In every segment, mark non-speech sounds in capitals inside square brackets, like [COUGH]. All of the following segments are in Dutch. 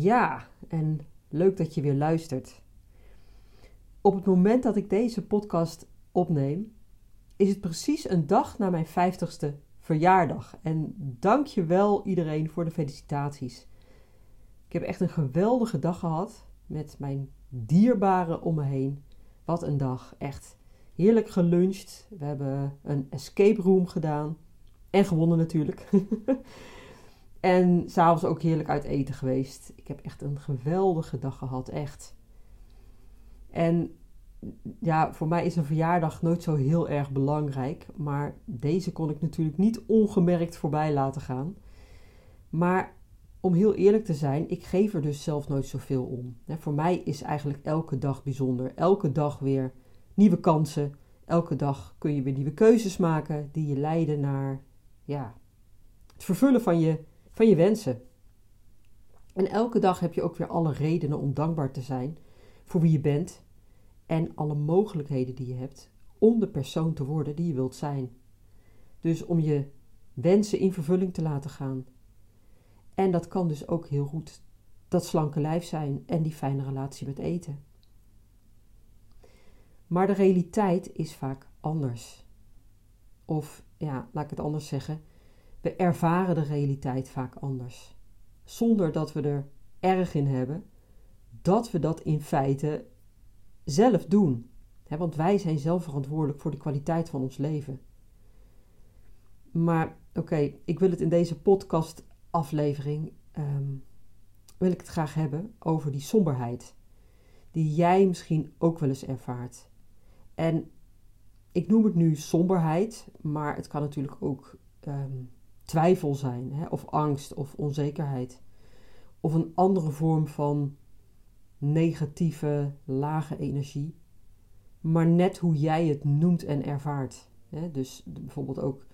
Ja, en leuk dat je weer luistert. Op het moment dat ik deze podcast opneem, is het precies een dag na mijn 50ste verjaardag. En dank je wel iedereen voor de felicitaties. Ik heb echt een geweldige dag gehad met mijn dierbaren om me heen. Wat een dag, echt. Heerlijk geluncht. We hebben een escape room gedaan. En gewonnen natuurlijk. [LAUGHS] En s'avonds ook heerlijk uit eten geweest. Ik heb echt een geweldige dag gehad, echt. En ja, voor mij is een verjaardag nooit zo heel erg belangrijk. Maar deze kon ik natuurlijk niet ongemerkt voorbij laten gaan. Maar om heel eerlijk te zijn, ik geef er dus zelf nooit zoveel om. voor mij is eigenlijk elke dag bijzonder. Elke dag weer nieuwe kansen. Elke dag kun je weer nieuwe keuzes maken die je leiden naar ja, het vervullen van je van je wensen. En elke dag heb je ook weer alle redenen om dankbaar te zijn voor wie je bent en alle mogelijkheden die je hebt om de persoon te worden die je wilt zijn. Dus om je wensen in vervulling te laten gaan. En dat kan dus ook heel goed dat slanke lijf zijn en die fijne relatie met eten. Maar de realiteit is vaak anders. Of ja, laat ik het anders zeggen we ervaren de realiteit vaak anders. Zonder dat we er erg in hebben dat we dat in feite zelf doen. want wij zijn zelf verantwoordelijk voor de kwaliteit van ons leven. Maar oké, ik wil het in deze podcast-aflevering ehm, wil ik het graag hebben over die somberheid, die jij misschien ook wel eens ervaart. En ik noem het nu somberheid, maar het kan natuurlijk ook ehm, twijfel zijn, hè, of angst of onzekerheid. Of een andere vorm van negatieve, lage energie. Maar net hoe jij het noemt en ervaart. Hè. Dus bijvoorbeeld ook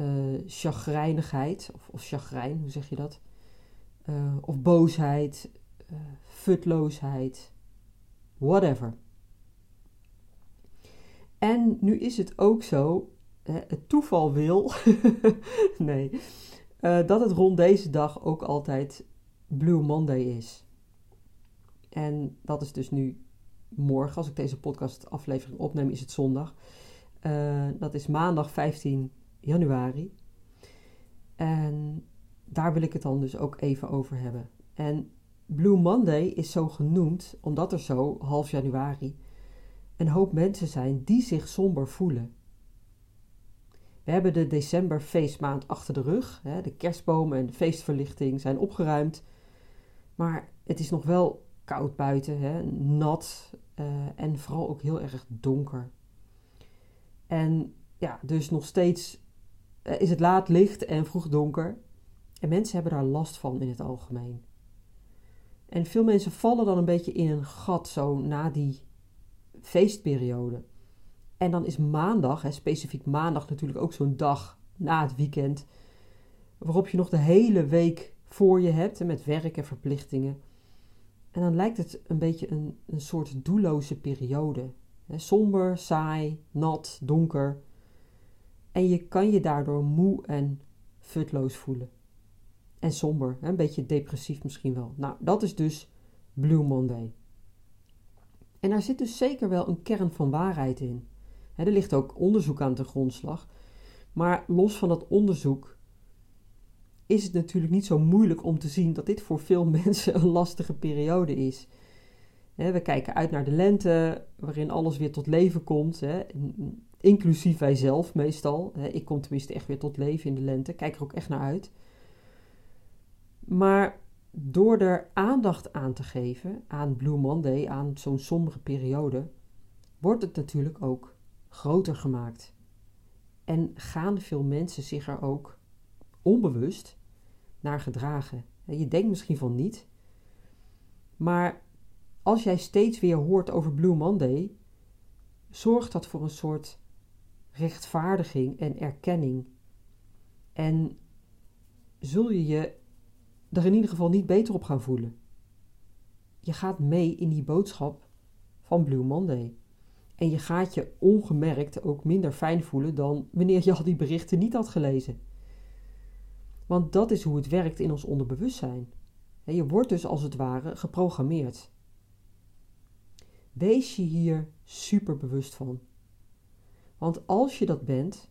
uh, chagrijnigheid, of, of chagrijn, hoe zeg je dat? Uh, of boosheid, uh, futloosheid, whatever. En nu is het ook zo het toeval wil, [LAUGHS] nee, uh, dat het rond deze dag ook altijd Blue Monday is. En dat is dus nu morgen, als ik deze podcast aflevering opneem, is het zondag. Uh, dat is maandag 15 januari. En daar wil ik het dan dus ook even over hebben. En Blue Monday is zo genoemd omdat er zo half januari een hoop mensen zijn die zich somber voelen. We hebben de december feestmaand achter de rug. Hè. De kerstbomen en de feestverlichting zijn opgeruimd. Maar het is nog wel koud buiten, hè, nat uh, en vooral ook heel erg donker. En ja, dus nog steeds uh, is het laat licht en vroeg donker. En mensen hebben daar last van in het algemeen. En veel mensen vallen dan een beetje in een gat zo na die feestperiode. En dan is maandag, hè, specifiek maandag natuurlijk ook zo'n dag na het weekend, waarop je nog de hele week voor je hebt met werk en verplichtingen. En dan lijkt het een beetje een, een soort doelloze periode. Hè, somber, saai, nat, donker. En je kan je daardoor moe en futloos voelen. En somber, hè, een beetje depressief misschien wel. Nou, dat is dus Blue Monday. En daar zit dus zeker wel een kern van waarheid in er ligt ook onderzoek aan de grondslag. Maar los van dat onderzoek is het natuurlijk niet zo moeilijk om te zien dat dit voor veel [LAUGHS] mensen een lastige periode is. we kijken uit naar de lente, waarin alles weer tot leven komt, inclusief wij zelf meestal. ik kom tenminste echt weer tot leven in de lente, kijk er ook echt naar uit. Maar door er aandacht aan te geven aan Blue Monday, aan zo'n sombere periode, wordt het natuurlijk ook groter gemaakt. En gaan veel mensen zich er ook onbewust naar gedragen. Je denkt misschien van niet. Maar als jij steeds weer hoort over Blue Monday, zorgt dat voor een soort rechtvaardiging en erkenning. En zul je je er in ieder geval niet beter op gaan voelen. Je gaat mee in die boodschap van Blue Monday. En je gaat je ongemerkt ook minder fijn voelen dan wanneer je al die berichten niet had gelezen. Want dat is hoe het werkt in ons onderbewustzijn. Je wordt dus als het ware geprogrammeerd. Wees je hier super bewust van. Want als je dat bent,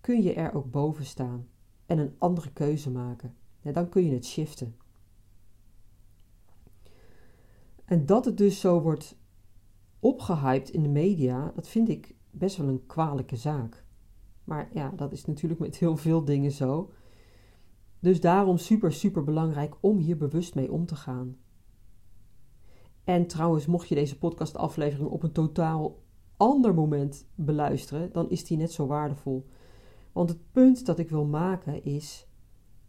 kun je er ook boven staan en een andere keuze maken. dan kun je het shiften. En dat het dus zo wordt opgehyped in de media, dat vind ik best wel een kwalijke zaak. Maar ja, dat is natuurlijk met heel veel dingen zo. Dus daarom super, super belangrijk om hier bewust mee om te gaan. En trouwens, mocht je deze podcastaflevering op een totaal ander moment beluisteren, dan is die net zo waardevol. Want het punt dat ik wil maken is: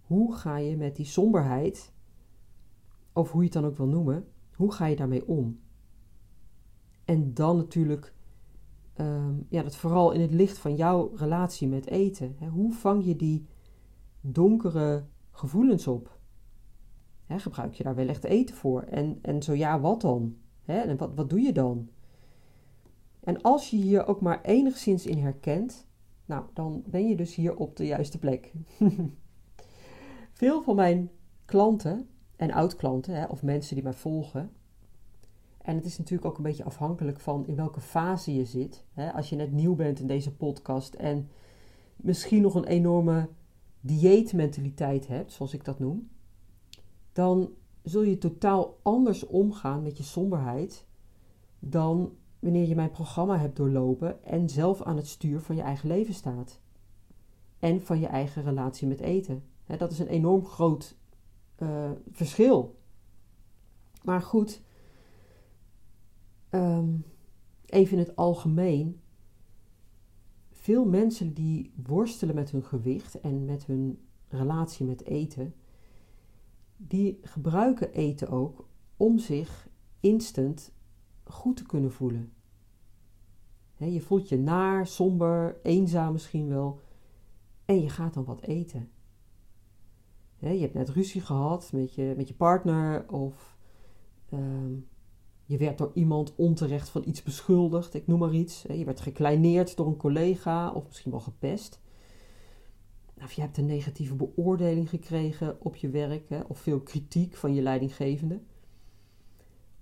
hoe ga je met die somberheid, of hoe je het dan ook wil noemen, hoe ga je daarmee om? En dan natuurlijk, um, ja, dat vooral in het licht van jouw relatie met eten. Hè? Hoe vang je die donkere gevoelens op? Hè, gebruik je daar wel echt eten voor? En, en zo ja, wat dan? Hè? En wat, wat doe je dan? En als je hier ook maar enigszins in herkent, nou, dan ben je dus hier op de juiste plek. [LAUGHS] Veel van mijn klanten en oud-klanten, of mensen die mij volgen, en het is natuurlijk ook een beetje afhankelijk van in welke fase je zit. Als je net nieuw bent in deze podcast en misschien nog een enorme dieetmentaliteit hebt, zoals ik dat noem, dan zul je totaal anders omgaan met je somberheid dan wanneer je mijn programma hebt doorlopen en zelf aan het stuur van je eigen leven staat. En van je eigen relatie met eten. dat is een enorm groot uh, verschil. Maar goed, um, even in het algemeen. Veel mensen die worstelen met hun gewicht en met hun relatie met eten, die gebruiken eten ook om zich instant goed te kunnen voelen. je voelt je naar, somber, eenzaam misschien wel. En je gaat dan wat eten. je hebt net ruzie gehad met je, met je partner of ehm, je werd door iemand onterecht van iets beschuldigd, ik noem maar iets. Je werd gekleineerd door een collega of misschien wel gepest. Of je hebt een negatieve beoordeling gekregen op je werk of veel kritiek van je leidinggevende.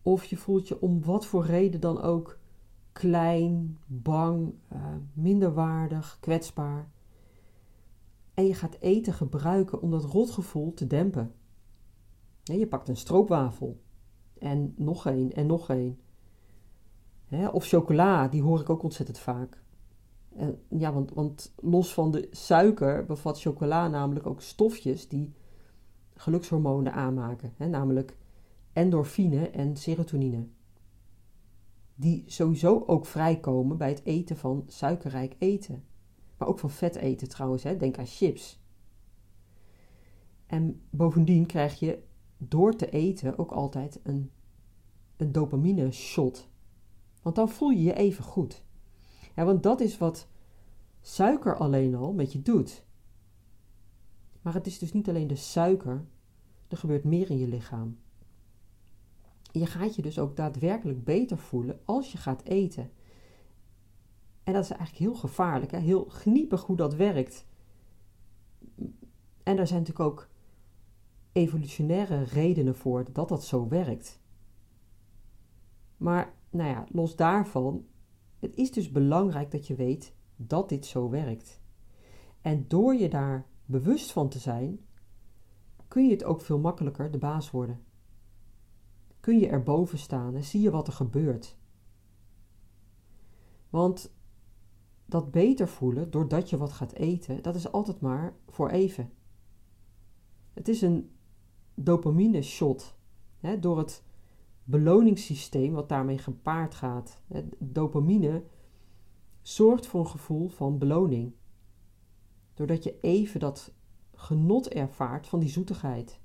Of je voelt je om wat voor reden dan ook klein, bang, uh, minderwaardig, kwetsbaar. En je gaat eten gebruiken om dat rotgevoel te dempen. je pakt een stroopwafel en nog één en nog één. Of chocola, die hoor ik ook ontzettend vaak. En, ja, want, want los van de suiker bevat chocola namelijk ook stofjes die gelukshormonen aanmaken, hè, namelijk endorfine en serotonine. Die sowieso ook vrijkomen bij het eten van suikerrijk eten. Maar ook van vet eten trouwens, hè. denk aan chips. En bovendien krijg je door te eten ook altijd een, een dopamine shot. Want dan voel je je even goed. Ja, want dat is wat suiker alleen al met je doet. Maar het is dus niet alleen de suiker, er gebeurt meer in je lichaam. Je gaat je dus ook daadwerkelijk beter voelen als je gaat eten. En dat is eigenlijk heel gevaarlijk, hè? heel gniepig hoe dat werkt. En daar zijn natuurlijk ook evolutionaire redenen voor dat dat zo werkt. Maar nou ja, los daarvan, het is dus belangrijk dat je weet dat dit zo werkt. En door je daar bewust van te zijn, kun je het ook veel makkelijker de baas worden. Kun je erboven staan en zie je wat er gebeurt. Want dat beter voelen doordat je wat gaat eten, dat is altijd maar voor even. Het is een dopamine shot. Hè, door het beloningssysteem wat daarmee gepaard gaat. Hè, dopamine zorgt voor een gevoel van beloning. Doordat je even dat genot ervaart van die zoetigheid.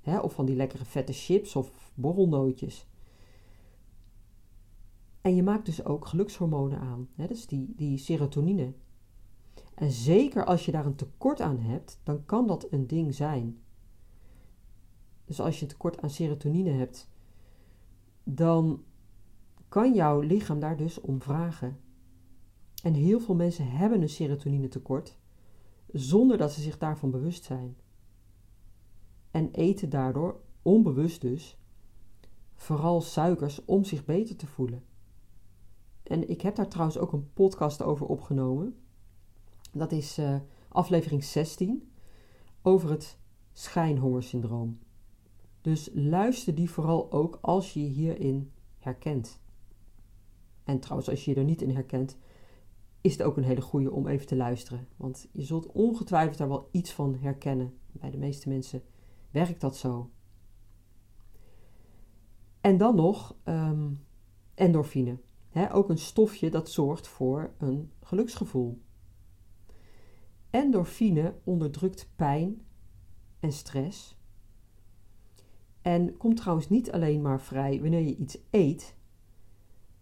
Hè, of van die lekkere vette chips of borrelnootjes. En je maakt dus ook gelukshormonen aan, hè, dus die, die serotonine. En zeker als je daar een tekort aan hebt, dan kan dat een ding zijn. Dus als je tekort aan serotonine hebt, dan kan jouw lichaam daar dus om vragen. En heel veel mensen hebben een serotonine tekort zonder dat ze zich daarvan bewust zijn. En eten daardoor, onbewust dus, vooral suikers om zich beter te voelen. En ik heb daar trouwens ook een podcast over opgenomen. Dat is uh, aflevering 16 over het schijnhongersyndroom. Dus luister die vooral ook als je je hierin herkent. En trouwens, als je je er niet in herkent, is het ook een hele goede om even te luisteren. Want je zult ongetwijfeld daar wel iets van herkennen. Bij de meeste mensen werkt dat zo. En dan nog um, endorfine. ook een stofje dat zorgt voor een geluksgevoel. Endorfine onderdrukt pijn en stress. En komt trouwens niet alleen maar vrij wanneer je iets eet,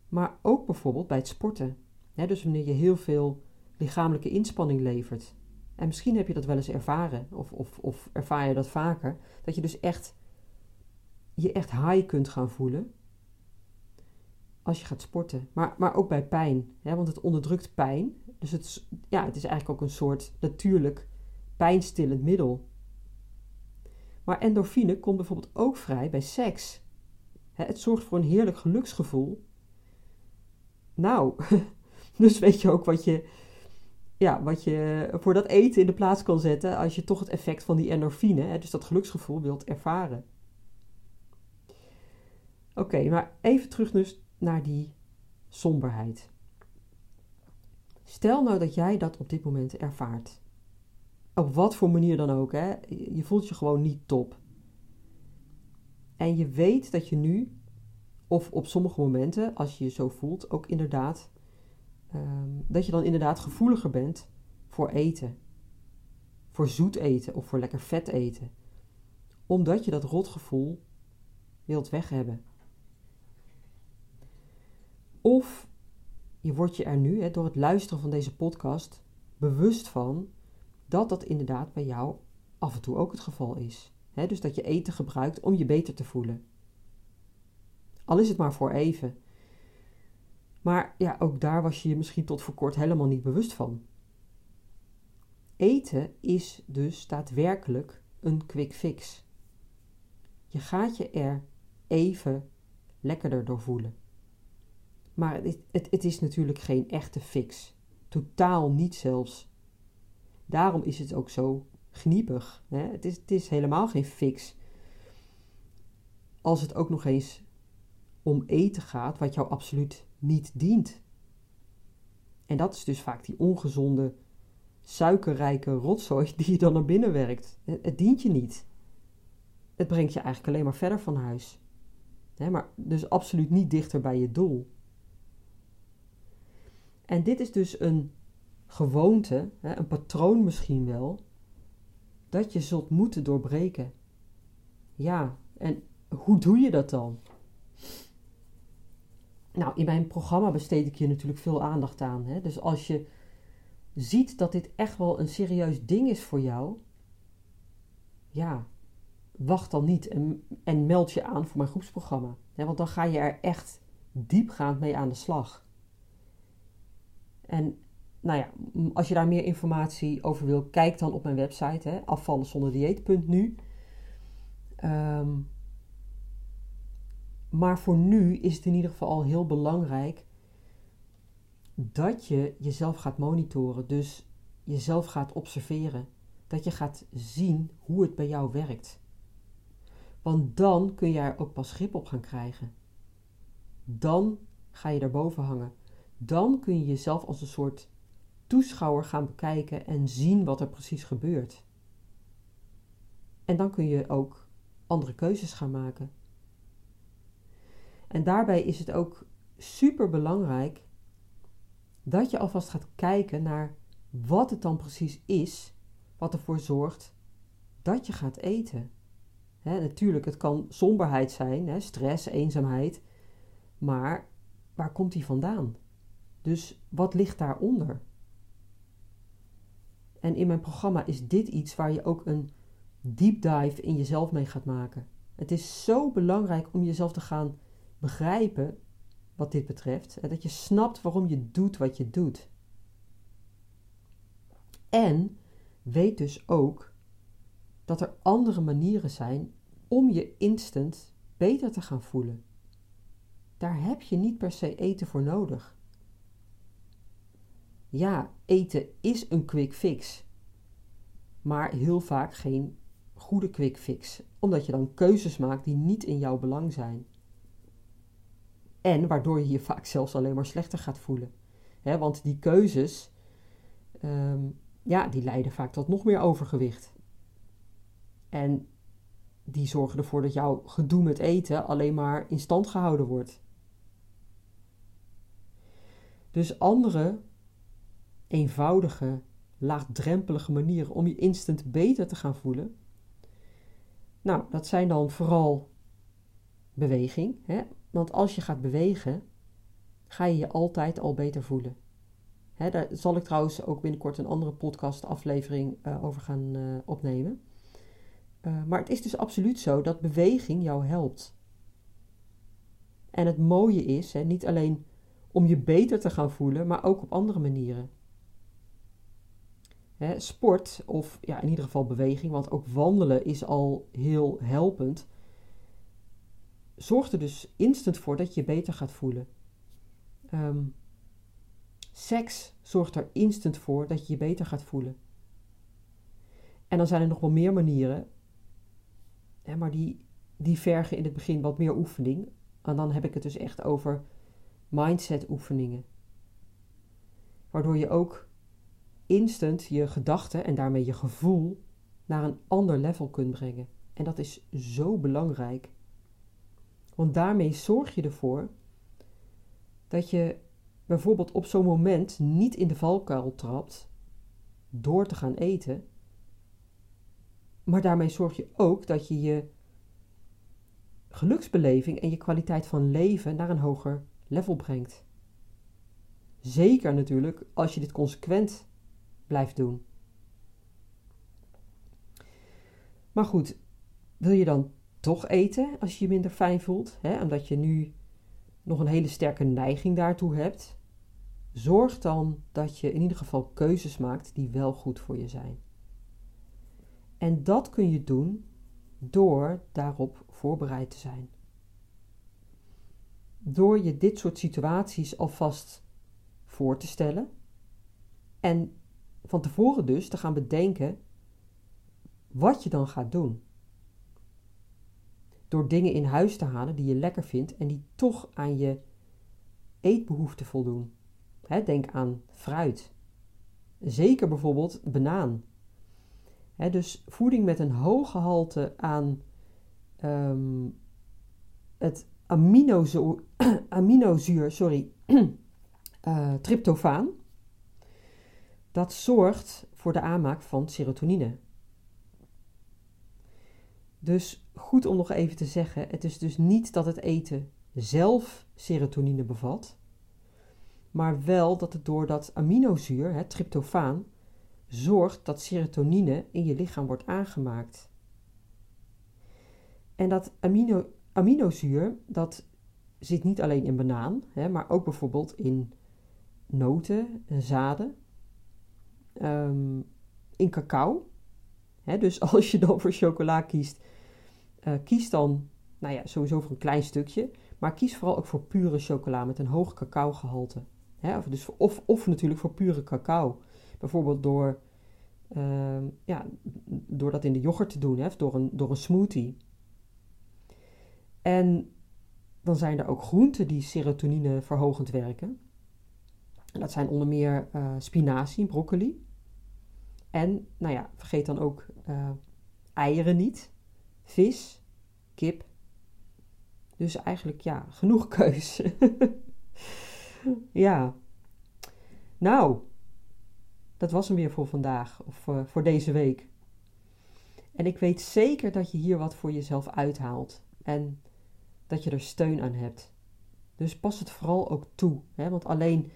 maar ook bijvoorbeeld bij het sporten. dus wanneer je heel veel lichamelijke inspanning levert. En misschien heb je dat wel eens ervaren, of, of, of ervaar je dat vaker, dat je dus echt je echt high kunt gaan voelen als je gaat sporten. Maar, maar ook bij pijn, want het onderdrukt pijn. Dus het, ja, het is eigenlijk ook een soort natuurlijk pijnstillend middel. Maar endorfine komt bijvoorbeeld ook vrij bij seks. Het zorgt voor een heerlijk geluksgevoel. Nou, [LAUGHS] dus weet je ook wat je, ja, wat je voor dat eten in de plaats kan zetten als je toch het effect van die endorfine, dus dat geluksgevoel, wilt ervaren. Oké, maar even terug dus naar die somberheid. Stel nou dat jij dat op dit moment ervaart. Op wat voor manier dan ook, hè? Je voelt je gewoon niet top. En je weet dat je nu, of op sommige momenten, als je je zo voelt, ook inderdaad, um, dat je dan inderdaad gevoeliger bent voor eten. Voor zoet eten of voor lekker vet eten. Omdat je dat rotgevoel wilt weghebben. Of je wordt je er nu, hè, door het luisteren van deze podcast, bewust van dat dat inderdaad bij jou af en toe ook het geval is. dus dat je eten gebruikt om je beter te voelen. Al is het maar voor even. Maar ja, ook daar was je je misschien tot voor kort helemaal niet bewust van. Eten is dus daadwerkelijk een quick fix. Je gaat je er even lekkerder door voelen. Maar het, het, het is natuurlijk geen echte fix. Totaal niet zelfs. Daarom is het ook zo gniepig. Hè? Het, is, het is helemaal geen fix. Als het ook nog eens om eten gaat wat jou absoluut niet dient. En dat is dus vaak die ongezonde, suikerrijke rotzooi die je dan naar binnen werkt. Het, dient je niet. Het brengt je eigenlijk alleen maar verder van huis. maar dus absoluut niet dichter bij je doel. En dit is dus een gewoonte, een patroon misschien wel, dat je zult moeten doorbreken. Ja, en hoe doe je dat dan? Nou, in mijn programma besteed ik je natuurlijk veel aandacht aan. Hè? Dus als je ziet dat dit echt wel een serieus ding is voor jou, ja, wacht dan niet en, en meld je aan voor mijn groepsprogramma. Hè? Want dan ga je er echt diepgaand mee aan de slag. En nou ja, als je daar meer informatie over wil, kijk dan op mijn website, hè, afvallenzonderdieet.nu. Um, maar voor nu is het in ieder geval al heel belangrijk dat je jezelf gaat monitoren. Dus jezelf gaat observeren. Dat je gaat zien hoe het bij jou werkt. Want dan kun je er ook pas grip op gaan krijgen. Dan ga je daarboven hangen. Dan kun je jezelf als een soort toeschouwer gaan bekijken en zien wat er precies gebeurt. En dan kun je ook andere keuzes gaan maken. En daarbij is het ook super belangrijk dat je alvast gaat kijken naar wat het dan precies is wat ervoor zorgt dat je gaat eten. natuurlijk, het kan somberheid zijn, stress, eenzaamheid. Maar waar komt die vandaan? Dus wat ligt daaronder? En in mijn programma is dit iets waar je ook een deep dive in jezelf mee gaat maken. Het is zo belangrijk om jezelf te gaan begrijpen wat dit betreft. En dat je snapt waarom je doet wat je doet. En weet dus ook dat er andere manieren zijn om je instant beter te gaan voelen. Daar heb je niet per se eten voor nodig. Ja, eten is een quick fix, maar heel vaak geen goede quick fix, omdat je dan keuzes maakt die niet in jouw belang zijn. En waardoor je je vaak zelfs alleen maar slechter gaat voelen. want die keuzes, ehm, ja, die leiden vaak tot nog meer overgewicht. En die zorgen ervoor dat jouw gedoe met eten alleen maar in stand gehouden wordt. Dus andere eenvoudige, laagdrempelige manieren om je instant beter te gaan voelen. Nou, dat zijn dan vooral beweging. Hè? Want als je gaat bewegen, ga je je altijd al beter voelen. Hè, daar zal ik trouwens ook binnenkort een andere podcast-aflevering uh, over gaan uh, opnemen. Uh, maar het is dus absoluut zo dat beweging jou helpt. En het mooie is, hè, niet alleen om je beter te gaan voelen, maar ook op andere manieren. Hè, sport, of ja, in ieder geval beweging, want ook wandelen is al heel helpend, zorgt er dus instant voor dat je beter gaat voelen. Um, seks zorgt er instant voor dat je je beter gaat voelen. En dan zijn er nog wel meer manieren, hè, maar die, die vergen in het begin wat meer oefening. En dan heb ik het dus echt over mindset oefeningen. Waardoor je ook instant je gedachten en daarmee je gevoel naar een ander level kunt brengen. En dat is zo belangrijk. Want daarmee zorg je ervoor dat je bijvoorbeeld op zo'n moment niet in de valkuil trapt door te gaan eten. Maar daarmee zorg je ook dat je je geluksbeleving en je kwaliteit van leven naar een hoger level brengt. Zeker natuurlijk als je dit consequent blijft doen. Maar goed, wil je dan toch eten als je je minder fijn voelt, hè, omdat je nu nog een hele sterke neiging daartoe hebt? Zorg dan dat je in ieder geval keuzes maakt die wel goed voor je zijn. En dat kun je doen door daarop voorbereid te zijn door je dit soort situaties alvast voor te stellen en van tevoren dus te gaan bedenken wat je dan gaat doen. Door dingen in huis te halen die je lekker vindt en die toch aan je eetbehoeften voldoen. denk aan fruit. Zeker bijvoorbeeld banaan. dus voeding met een hoog gehalte aan um, het aminozuur, [CLEARS THROAT] aminozuur sorry, uh, [CLEARS THROAT] tryptofaan. Dat zorgt voor de aanmaak van serotonine. Dus goed om nog even te zeggen: het is dus niet dat het eten zelf serotonine bevat, maar wel dat het door dat aminozuur, het tryptofaan, zorgt dat serotonine in je lichaam wordt aangemaakt. En dat amino, aminozuur, dat zit niet alleen in banaan, hè, maar ook bijvoorbeeld in noten en zaden, um, in cacao. Dus [LAUGHS] als je dan voor chocola kiest, uh, kies dan nou ja, sowieso voor een klein stukje, maar kies vooral ook voor pure chocola met een hoog cacaogehalte. Hè, of, dus, of, of natuurlijk voor pure cacao. Bijvoorbeeld door, uh, ja, door dat in de yoghurt te doen, hè, door, een, door een smoothie. En dan zijn er ook groenten die serotonine verhogend werken. En dat zijn onder meer uh, spinazie, broccoli. En, nou ja, vergeet dan ook uh, eieren niet. Vis, kip. Dus eigenlijk, ja, genoeg [LAUGHS] keus. ja. Nou, dat was hem weer voor vandaag, of uh, voor deze week. En ik weet zeker dat je hier wat voor jezelf uithaalt en dat je er steun aan hebt. Dus pas het vooral ook toe. Hè? Want alleen,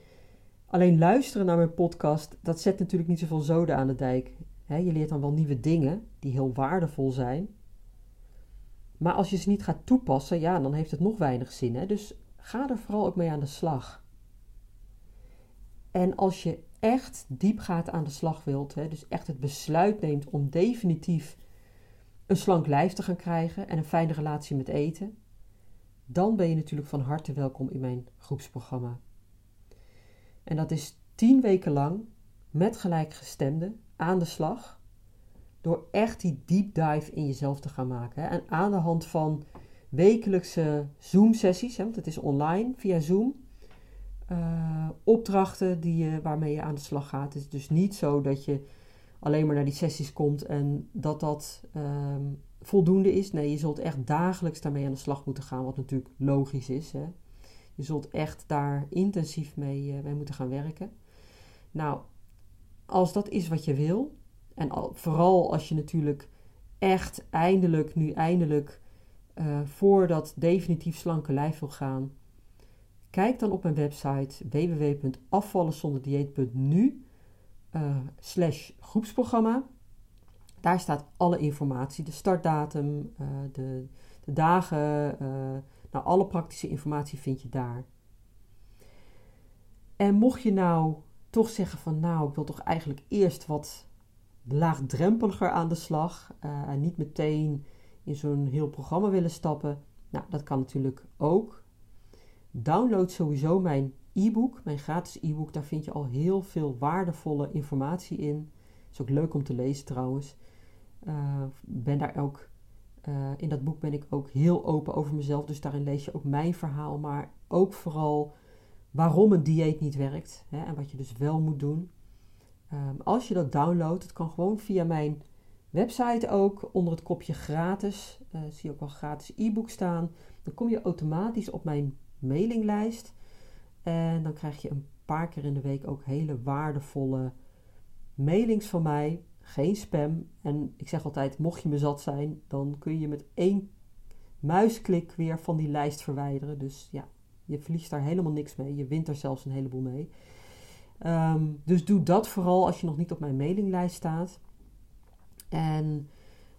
alleen luisteren naar mijn podcast, dat zet natuurlijk niet zoveel zoden aan de dijk. Je leert dan wel nieuwe dingen die heel waardevol zijn. Maar als je ze niet gaat toepassen, ja, dan heeft het nog weinig zin. Dus ga er vooral ook mee aan de slag. En als je echt diep gaat aan de slag wilt, dus echt het besluit neemt om definitief een slank lijf te gaan krijgen en een fijne relatie met eten, dan ben je natuurlijk van harte welkom in mijn groepsprogramma. En dat is tien weken lang met gelijkgestemden aan de slag, door echt die deep dive in jezelf te gaan maken. Hè. En aan de hand van wekelijkse Zoom-sessies, want het is online via Zoom, uh, opdrachten die je, waarmee je aan de slag gaat. Het is dus niet zo dat je alleen maar naar die sessies komt en dat dat um, voldoende is. Nee, je zult echt dagelijks daarmee aan de slag moeten gaan, wat natuurlijk logisch is. Hè? Je zult echt daar intensief mee, uh, moeten gaan werken. Nou, als dat is wat je wil, en al, vooral als je natuurlijk echt eindelijk, nu eindelijk, uh, voor dat definitief slanke lijf wil gaan, Kijk dan op mijn website www.afvallenzonderdieet.nu uh, slash groepsprogramma. Daar staat alle informatie, de startdatum, de, de, dagen, nou alle praktische informatie vind je daar. En mocht je nou toch zeggen van nou, ik wil toch eigenlijk eerst wat laagdrempeliger aan de slag en niet meteen in zo'n heel programma willen stappen, nou dat kan natuurlijk ook. Download sowieso mijn e-book, mijn gratis e-book. Daar vind je al heel veel waardevolle informatie in. Is ook leuk om te lezen trouwens. Uh, ben daar ook, uh, in dat boek ben ik ook heel open over mezelf. Dus daarin lees je ook mijn verhaal. Maar ook vooral waarom een dieet niet werkt. Hè, en wat je dus wel moet doen. Um, als je dat downloadt, het kan gewoon via mijn website ook. Onder het kopje gratis. Uh, zie je ook wel gratis e-book staan. Dan kom je automatisch op mijn mailinglijst. En dan krijg je een paar keer in de week ook hele waardevolle mailings van mij. Geen spam. En ik zeg altijd, mocht je me zat zijn, dan kun je met één muisklik weer van die lijst verwijderen. Dus ja, je verliest daar helemaal niks mee. Je wint er zelfs een heleboel mee. Um, dus doe dat vooral als je nog niet op mijn mailinglijst staat. En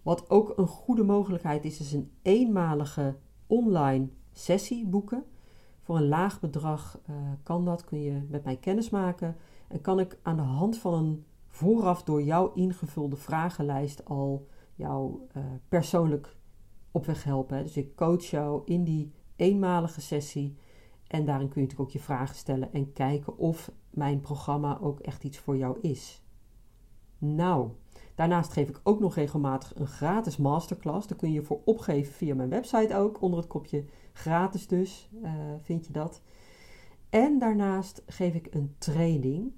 wat ook een goede mogelijkheid is, is een eenmalige online sessie boeken. Voor een laag bedrag uh, kan dat, kun je met mij kennis maken en kan ik aan de hand van een vooraf door jou ingevulde vragenlijst al jou uh, persoonlijk op weg helpen. Dus ik coach jou in die eenmalige sessie en daarin kun je natuurlijk ook je vragen stellen en kijken of mijn programma ook echt iets voor jou is. Nou, Daarnaast geef ik ook nog regelmatig een gratis masterclass. Daar kun je voor opgeven via mijn website ook. Onder het kopje gratis dus uh, vind je dat. En daarnaast geef ik een training.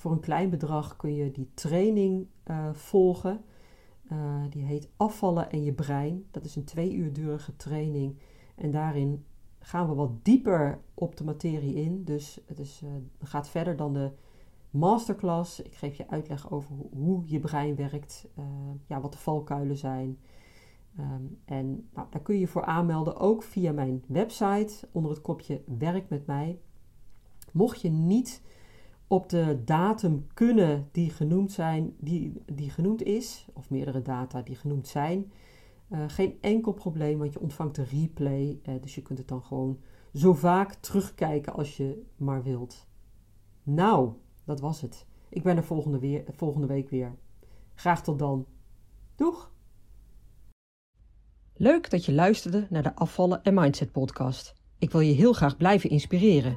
Voor een klein bedrag kun je die training uh, volgen. Uh, die heet Afvallen en je brein. Dat is een twee uur durige training. En daarin gaan we wat dieper op de materie in. Dus het is, gaat verder dan de masterclass. Ik geef je uitleg over hoe je brein werkt, ja, wat de valkuilen zijn. Um, en nou, daar kun je je voor aanmelden, ook via mijn website onder het kopje Werk met mij. Mocht je niet op de datum kunnen die genoemd, zijn, die, die genoemd is, of meerdere data die genoemd zijn, uh, geen enkel probleem, want je ontvangt de replay. Uh, dus je kunt het dan gewoon zo vaak terugkijken als je maar wilt. Nou, dat was het. Ik ben er volgende, weer, volgende week weer. Graag tot dan. Doeg! Leuk dat je luisterde naar de Afvallen en Mindset podcast. Ik wil je heel graag blijven inspireren.